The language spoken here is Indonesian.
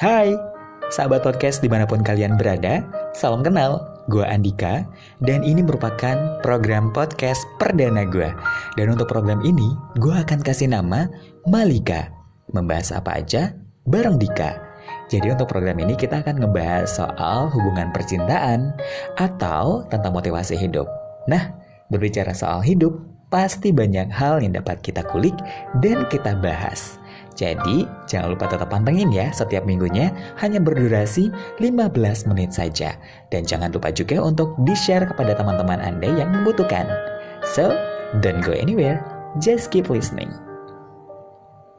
Hai, sahabat podcast di mana pun kalian berada, salam kenal, gue Andika, dan ini merupakan program podcast perdana gue. Dan untuk program ini, gue akan kasih nama Malika. Membahas apa aja? Bareng Dika. Jadi untuk program ini kita akan ngebahas soal hubungan percintaan atau tentang motivasi hidup. Nah, berbicara soal hidup, pasti banyak hal yang dapat kita kulik dan kita bahas. Jadi, jangan lupa tetap pantengin ya setiap minggunya hanya berdurasi 15 menit saja. Dan jangan lupa juga untuk di-share kepada teman-teman Anda yang membutuhkan. So, don't go anywhere, just keep listening.